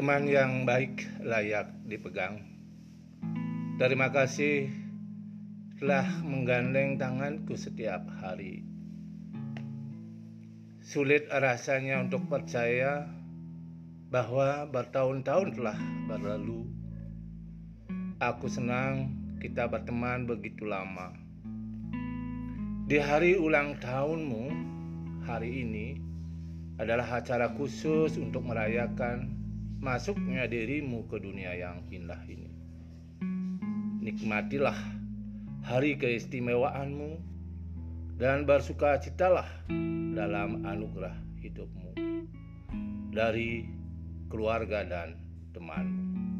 teman yang baik layak dipegang. Terima kasih telah menggandeng tanganku setiap hari. Sulit rasanya untuk percaya bahwa bertahun-tahun telah berlalu. Aku senang kita berteman begitu lama. Di hari ulang tahunmu hari ini adalah acara khusus untuk merayakan masuknya dirimu ke dunia yang indah ini. Nikmatilah hari keistimewaanmu dan bersukacitalah dalam anugerah hidupmu dari keluarga dan temanmu.